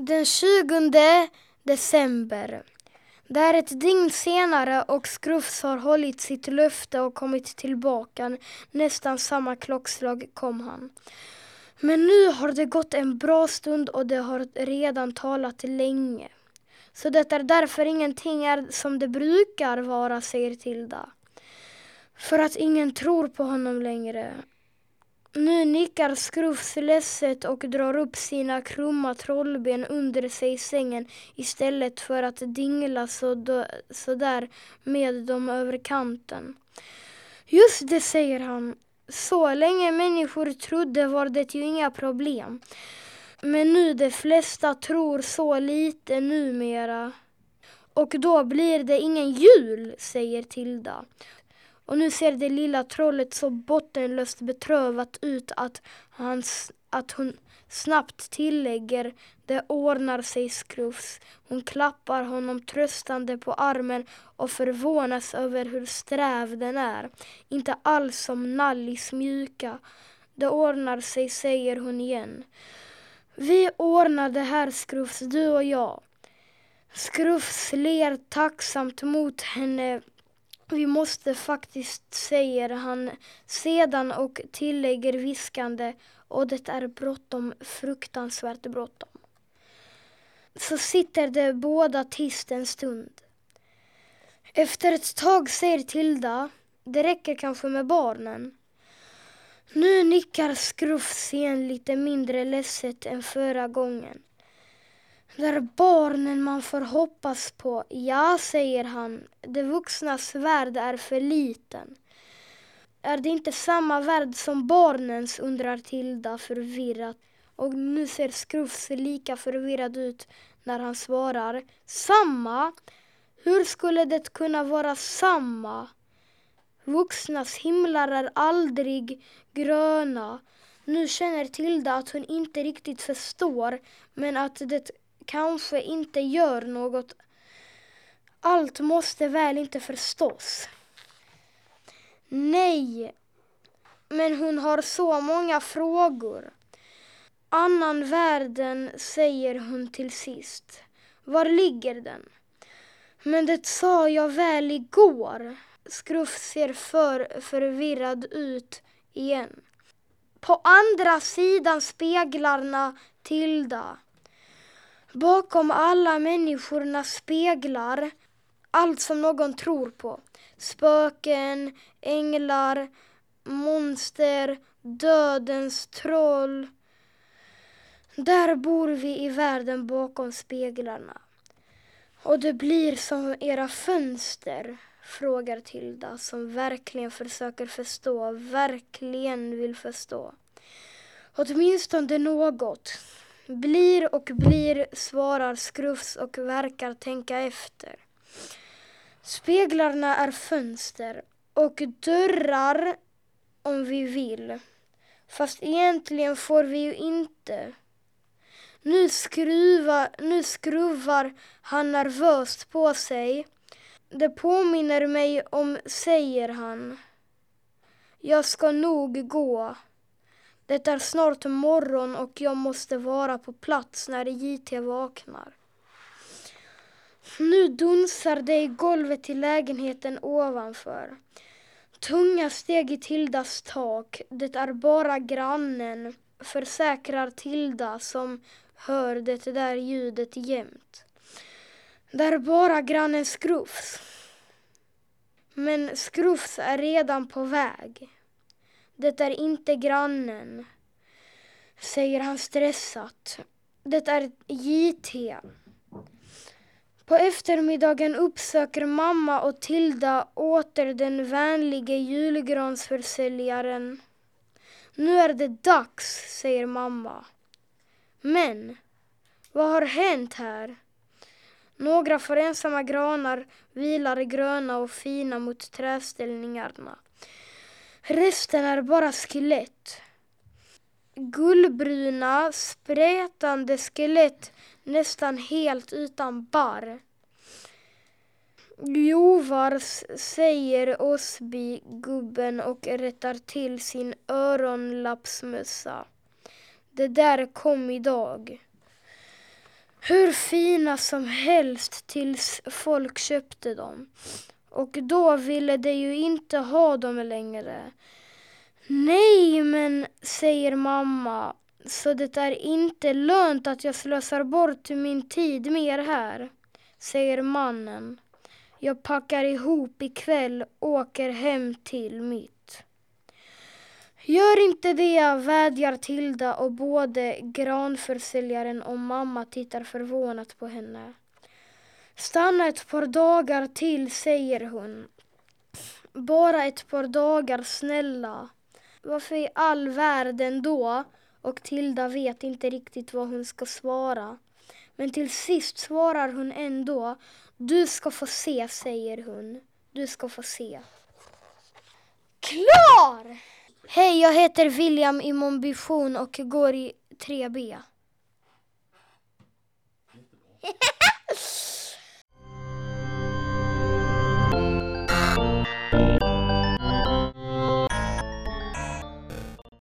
Den 20 december. Det är ett dygn senare och Skrufs har hållit sitt löfte och kommit tillbaka. Nästan samma klockslag kom han. Men nu har det gått en bra stund och det har redan talat länge. Så det är därför ingenting är som det brukar vara, säger Tilda. För att ingen tror på honom längre. Nu nickar Skrufs ledset och drar upp sina krumma trollben under sig i sängen istället för att dingla så, så där med dem över kanten. Just det, säger han. Så länge människor trodde var det ju inga problem. Men nu de flesta tror så lite numera. Och då blir det ingen jul, säger Tilda. Och nu ser det lilla trollet så bottenlöst betrövat ut att, han, att hon snabbt tillägger det ordnar sig skrufs. Hon klappar honom tröstande på armen och förvånas över hur sträv den är. Inte alls som Nallis mjuka. Det ordnar sig, säger hon igen. Vi ordnar det här Skrufs, du och jag. Skrufs ler tacksamt mot henne vi måste faktiskt, säger han sedan och tillägger viskande och det är bråttom, fruktansvärt bråttom. Så sitter de båda tyst en stund. Efter ett tag säger Tilda, det räcker kanske med barnen. Nu nickar Skrufs igen lite mindre ledset än förra gången. Det är barnen man får hoppas på. Ja, säger han. De vuxnas värld är för liten. Är det inte samma värld som barnens, undrar Tilda förvirrat. Och nu ser Skrufs lika förvirrad ut när han svarar. Samma? Hur skulle det kunna vara samma? Vuxnas himlar är aldrig gröna. Nu känner Tilda att hon inte riktigt förstår, men att det kanske inte gör något. Allt måste väl inte förstås. Nej, men hon har så många frågor. Annan världen, säger hon till sist. Var ligger den? Men det sa jag väl igår. Skruff ser för förvirrad ut igen. På andra sidan speglarna, Tilda. Bakom alla människorna speglar allt som någon tror på. Spöken, änglar, monster, dödens troll. Där bor vi i världen bakom speglarna. Och det blir som era fönster, frågar Tilda som verkligen försöker förstå, verkligen vill förstå. Åtminstone något. Blir och blir, svarar Skrufs och verkar tänka efter. Speglarna är fönster och dörrar om vi vill. Fast egentligen får vi ju inte. Nu, skruva, nu skruvar han nervöst på sig. Det påminner mig om, säger han. Jag ska nog gå. Det är snart morgon och jag måste vara på plats när JT vaknar. Nu dunsar det i golvet i lägenheten ovanför. Tunga steg i Tildas tak. Det är bara grannen, försäkrar Tilda som hör det där ljudet jämt. Det är bara grannen Skrufs. Men Skrufs är redan på väg. Det är inte grannen, säger han stressat. Det är JT. På eftermiddagen uppsöker mamma och Tilda åter den vänlige julgransförsäljaren. Nu är det dags, säger mamma. Men, vad har hänt här? Några får ensamma granar vilar gröna och fina mot träställningarna. Resten är bara skelett. gullbruna, sprätande skelett nästan helt utan barr. Jovar, säger Osby-gubben och rättar till sin öronlappsmössa. Det där kom idag. Hur fina som helst tills folk köpte dem. Och då ville de ju inte ha dem längre. Nej, men säger mamma, så det är inte lönt att jag slösar bort min tid mer här, säger mannen. Jag packar ihop ikväll, åker hem till mitt. Gör inte det, vädjar Tilda och både granförsäljaren och mamma tittar förvånat på henne. Stanna ett par dagar till, säger hon. Bara ett par dagar, snälla. Varför i all världen då? Och Tilda vet inte riktigt vad hon ska svara. Men till sist svarar hon ändå. Du ska få se, säger hon. Du ska få se. Klar! Hej, jag heter William i Monbition och går i 3B.